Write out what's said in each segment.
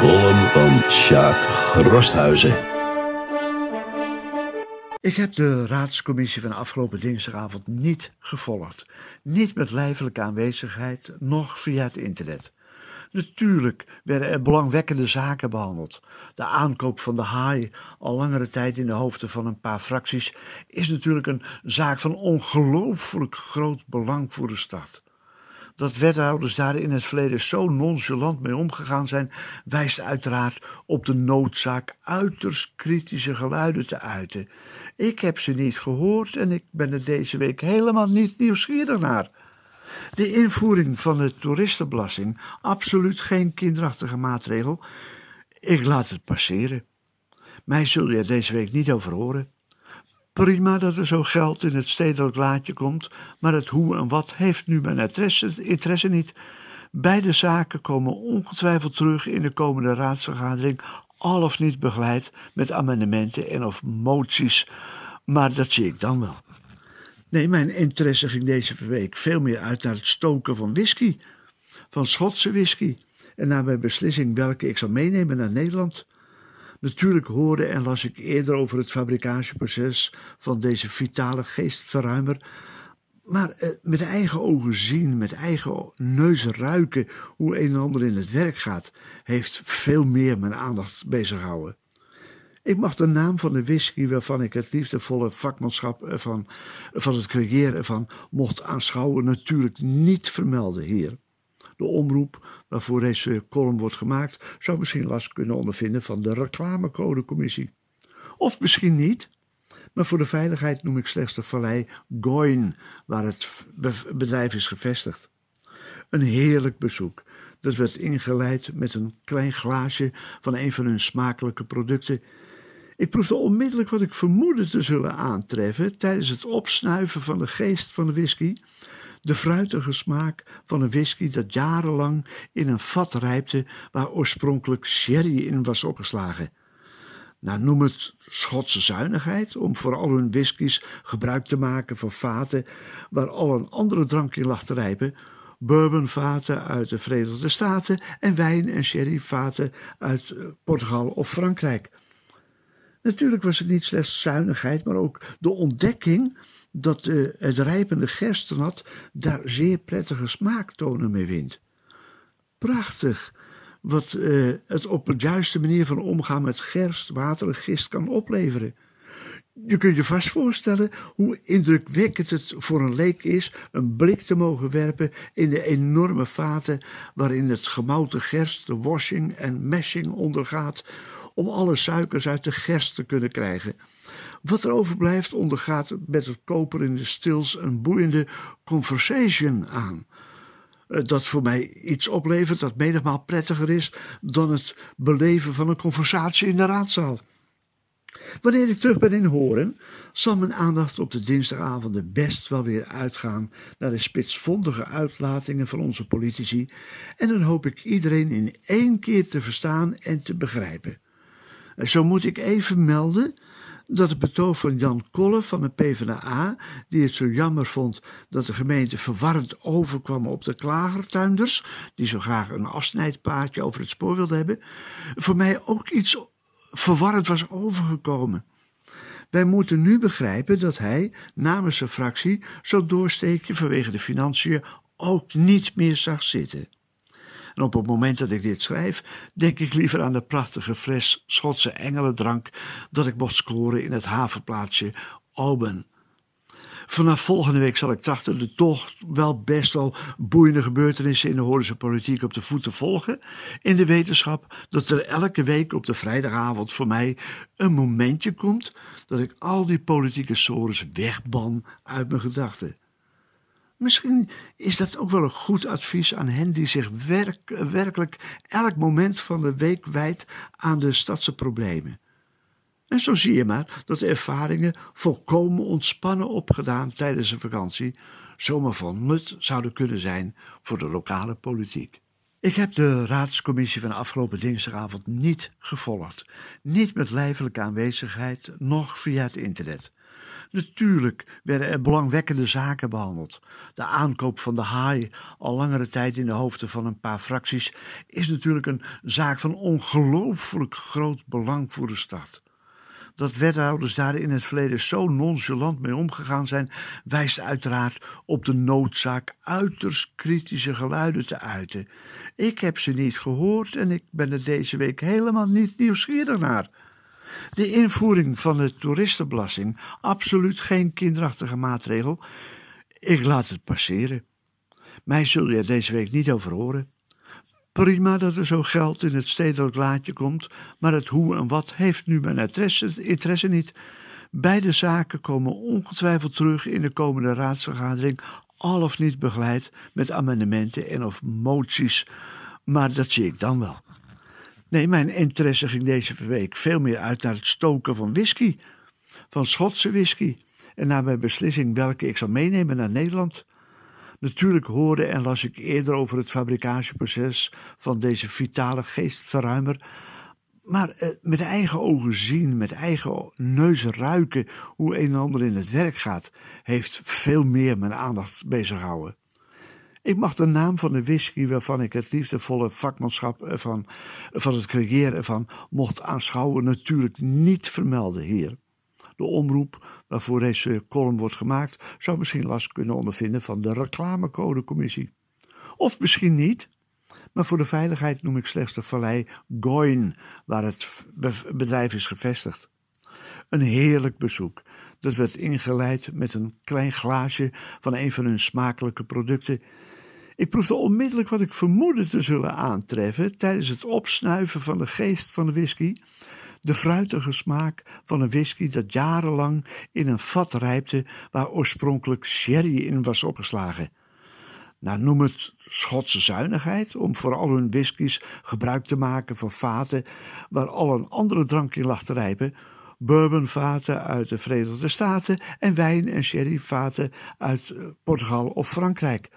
column van Sjaak Rosthuizen. Ik heb de raadscommissie van afgelopen dinsdagavond niet gevolgd. Niet met lijfelijke aanwezigheid, noch via het internet. Natuurlijk werden er belangwekkende zaken behandeld. De aankoop van de haai, al langere tijd in de hoofden van een paar fracties, is natuurlijk een zaak van ongelooflijk groot belang voor de stad. Dat wethouders daar in het verleden zo nonchalant mee omgegaan zijn, wijst uiteraard op de noodzaak uiterst kritische geluiden te uiten. Ik heb ze niet gehoord en ik ben er deze week helemaal niet nieuwsgierig naar. De invoering van de toeristenbelasting, absoluut geen kinderachtige maatregel. Ik laat het passeren. Mij zul je er deze week niet over horen. Prima dat er zo geld in het stedelijk laadje komt, maar het hoe en wat heeft nu mijn interesse, interesse niet. Beide zaken komen ongetwijfeld terug in de komende raadsvergadering, al of niet begeleid met amendementen en of moties, maar dat zie ik dan wel. Nee, mijn interesse ging deze week veel meer uit naar het stoken van whisky, van Schotse whisky, en naar mijn beslissing welke ik zou meenemen naar Nederland. Natuurlijk hoorde en las ik eerder over het fabrikageproces van deze vitale geestverruimer. Maar eh, met eigen ogen zien, met eigen neus ruiken hoe een en ander in het werk gaat, heeft veel meer mijn aandacht bezighouden. Ik mag de naam van de whisky waarvan ik het liefdevolle vakmanschap van, van het creëren van mocht aanschouwen natuurlijk niet vermelden hier. De omroep waarvoor deze column wordt gemaakt zou misschien last kunnen ondervinden van de reclamecodecommissie. Of misschien niet, maar voor de veiligheid noem ik slechts de vallei Goin, waar het bedrijf is gevestigd. Een heerlijk bezoek. Dat werd ingeleid met een klein glaasje van een van hun smakelijke producten. Ik proefde onmiddellijk wat ik vermoedde te zullen aantreffen tijdens het opsnuiven van de geest van de whisky de fruitige smaak van een whisky dat jarenlang in een vat rijpte waar oorspronkelijk sherry in was opgeslagen. Nou, noem het Schotse zuinigheid om voor al hun whiskies gebruik te maken van vaten waar al een andere drank in lag te rijpen, bourbonvaten uit de Verenigde Staten en wijn- en sherryvaten uit eh, Portugal of Frankrijk. Natuurlijk was het niet slechts zuinigheid, maar ook de ontdekking dat uh, het rijpende gerstenat daar zeer prettige smaaktonen mee wint. Prachtig wat uh, het op de juiste manier van omgaan met gerst, water en gist kan opleveren. Je kunt je vast voorstellen hoe indrukwekkend het voor een leek is een blik te mogen werpen in de enorme vaten waarin het gemouten gerst de washing en meshing ondergaat om alle suikers uit de gerst te kunnen krijgen. Wat er overblijft ondergaat met het koper in de stils een boeiende conversation aan. Eh, dat voor mij iets oplevert dat menigmaal prettiger is dan het beleven van een conversatie in de raadzaal. Wanneer ik terug ben in Horen, zal mijn aandacht op de dinsdagavonden best wel weer uitgaan naar de spitsvondige uitlatingen van onze politici en dan hoop ik iedereen in één keer te verstaan en te begrijpen. Zo moet ik even melden dat het betoog van Jan Kolle van de PvdA, die het zo jammer vond dat de gemeente verwarrend overkwam op de klagertuinders, die zo graag een afsnijdpaardje over het spoor wilden hebben, voor mij ook iets verwarrend was overgekomen. Wij moeten nu begrijpen dat hij namens zijn fractie zo'n doorsteekje vanwege de financiën ook niet meer zag zitten. En op het moment dat ik dit schrijf, denk ik liever aan de prachtige fles Schotse engelendrank dat ik mocht scoren in het havenplaatsje Oben. Vanaf volgende week zal ik trachten de toch wel best wel boeiende gebeurtenissen in de Hoornse politiek op de voet te volgen. In de wetenschap dat er elke week op de vrijdagavond voor mij een momentje komt dat ik al die politieke sores wegban uit mijn gedachten. Misschien is dat ook wel een goed advies aan hen die zich werk, werkelijk elk moment van de week wijdt aan de stadse problemen. En zo zie je maar dat de ervaringen volkomen ontspannen opgedaan tijdens een vakantie zomaar van nut zouden kunnen zijn voor de lokale politiek. Ik heb de raadscommissie van afgelopen dinsdagavond niet gevolgd. Niet met lijfelijke aanwezigheid, noch via het internet. Natuurlijk werden er belangwekkende zaken behandeld. De aankoop van de haai, al langere tijd in de hoofden van een paar fracties, is natuurlijk een zaak van ongelooflijk groot belang voor de stad. Dat wethouders daar in het verleden zo nonchalant mee omgegaan zijn, wijst uiteraard op de noodzaak uiterst kritische geluiden te uiten. Ik heb ze niet gehoord en ik ben er deze week helemaal niet nieuwsgierig naar. De invoering van de toeristenbelasting, absoluut geen kinderachtige maatregel. Ik laat het passeren. Mij zul je er deze week niet over horen. Prima dat er zo geld in het stedelijk laadje komt, maar het hoe en wat heeft nu mijn interesse, interesse niet. Beide zaken komen ongetwijfeld terug in de komende raadsvergadering, al of niet begeleid met amendementen en of moties, maar dat zie ik dan wel. Nee, mijn interesse ging deze week veel meer uit naar het stoken van whisky, van Schotse whisky, en naar mijn beslissing welke ik zou meenemen naar Nederland. Natuurlijk hoorde en las ik eerder over het fabricatieproces van deze vitale geestverruimer. Maar eh, met eigen ogen zien, met eigen neus ruiken hoe een en ander in het werk gaat, heeft veel meer mijn aandacht bezighouden. Ik mag de naam van de whisky waarvan ik het liefdevolle vakmanschap van, van het creëren van mocht aanschouwen natuurlijk niet vermelden hier. De omroep waarvoor deze column wordt gemaakt zou misschien last kunnen ondervinden van de reclamecodecommissie. Of misschien niet, maar voor de veiligheid noem ik slechts de vallei Goin, waar het bedrijf is gevestigd. Een heerlijk bezoek. Dat werd ingeleid met een klein glaasje van een van hun smakelijke producten ik proefde onmiddellijk wat ik vermoedde te zullen aantreffen tijdens het opsnuiven van de geest van de whisky. De fruitige smaak van een whisky dat jarenlang in een vat rijpte waar oorspronkelijk sherry in was opgeslagen. Nou, noem het Schotse zuinigheid om voor al hun whiskies gebruik te maken van vaten waar al een andere drank in lag te rijpen, bourbonvaten uit de Verenigde Staten en wijn- en sherryvaten uit Portugal of Frankrijk.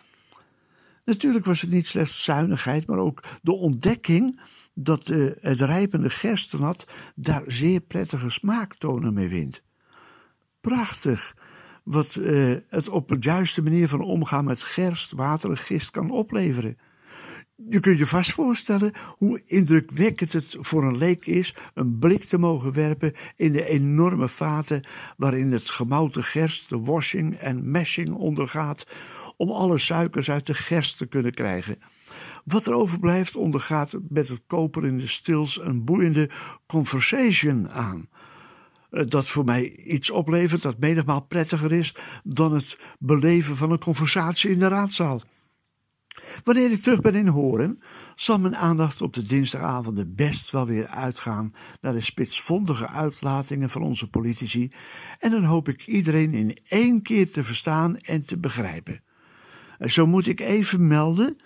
Natuurlijk was het niet slechts zuinigheid, maar ook de ontdekking dat uh, het rijpende gerstenat daar zeer prettige smaaktonen mee wint. Prachtig wat uh, het op de juiste manier van omgaan met gerst, water en gist kan opleveren. Je kunt je vast voorstellen hoe indrukwekkend het voor een leek is een blik te mogen werpen in de enorme vaten waarin het gemouten gerst de washing en mashing ondergaat om alle suikers uit de gerst te kunnen krijgen. Wat er overblijft ondergaat met het koper in de stils een boeiende conversation aan. Eh, dat voor mij iets oplevert dat menigmaal prettiger is dan het beleven van een conversatie in de raadzaal. Wanneer ik terug ben in Horen, zal mijn aandacht op de dinsdagavonden best wel weer uitgaan naar de spitsvondige uitlatingen van onze politici en dan hoop ik iedereen in één keer te verstaan en te begrijpen. Zo moet ik even melden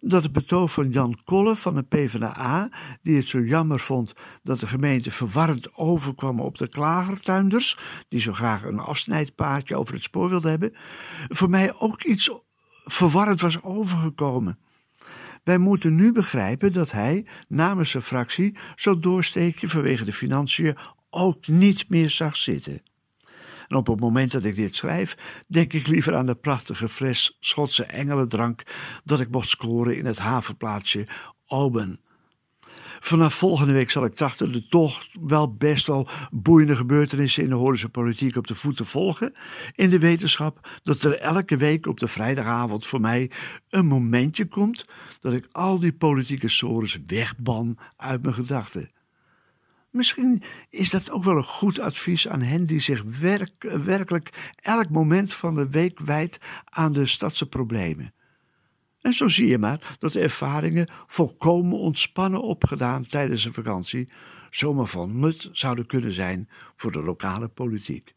dat het betoog van Jan Kolle van de PvdA, die het zo jammer vond dat de gemeente verwarrend overkwam op de klagertuinders, die zo graag een afsnijdpaardje over het spoor wilden hebben, voor mij ook iets verwarrend was overgekomen. Wij moeten nu begrijpen dat hij namens zijn fractie zo'n doorsteekje vanwege de financiën ook niet meer zag zitten. En op het moment dat ik dit schrijf, denk ik liever aan de prachtige fles Schotse engelendrank dat ik mocht scoren in het havenplaatsje Oben. Vanaf volgende week zal ik trachten de toch wel best wel boeiende gebeurtenissen in de Hoornse politiek op de voet te volgen. In de wetenschap dat er elke week op de vrijdagavond voor mij een momentje komt dat ik al die politieke sores wegban uit mijn gedachten. Misschien is dat ook wel een goed advies aan hen die zich werk, werkelijk elk moment van de week wijdt aan de stadse problemen. En zo zie je maar dat de ervaringen volkomen ontspannen opgedaan tijdens een vakantie zomaar van nut zouden kunnen zijn voor de lokale politiek.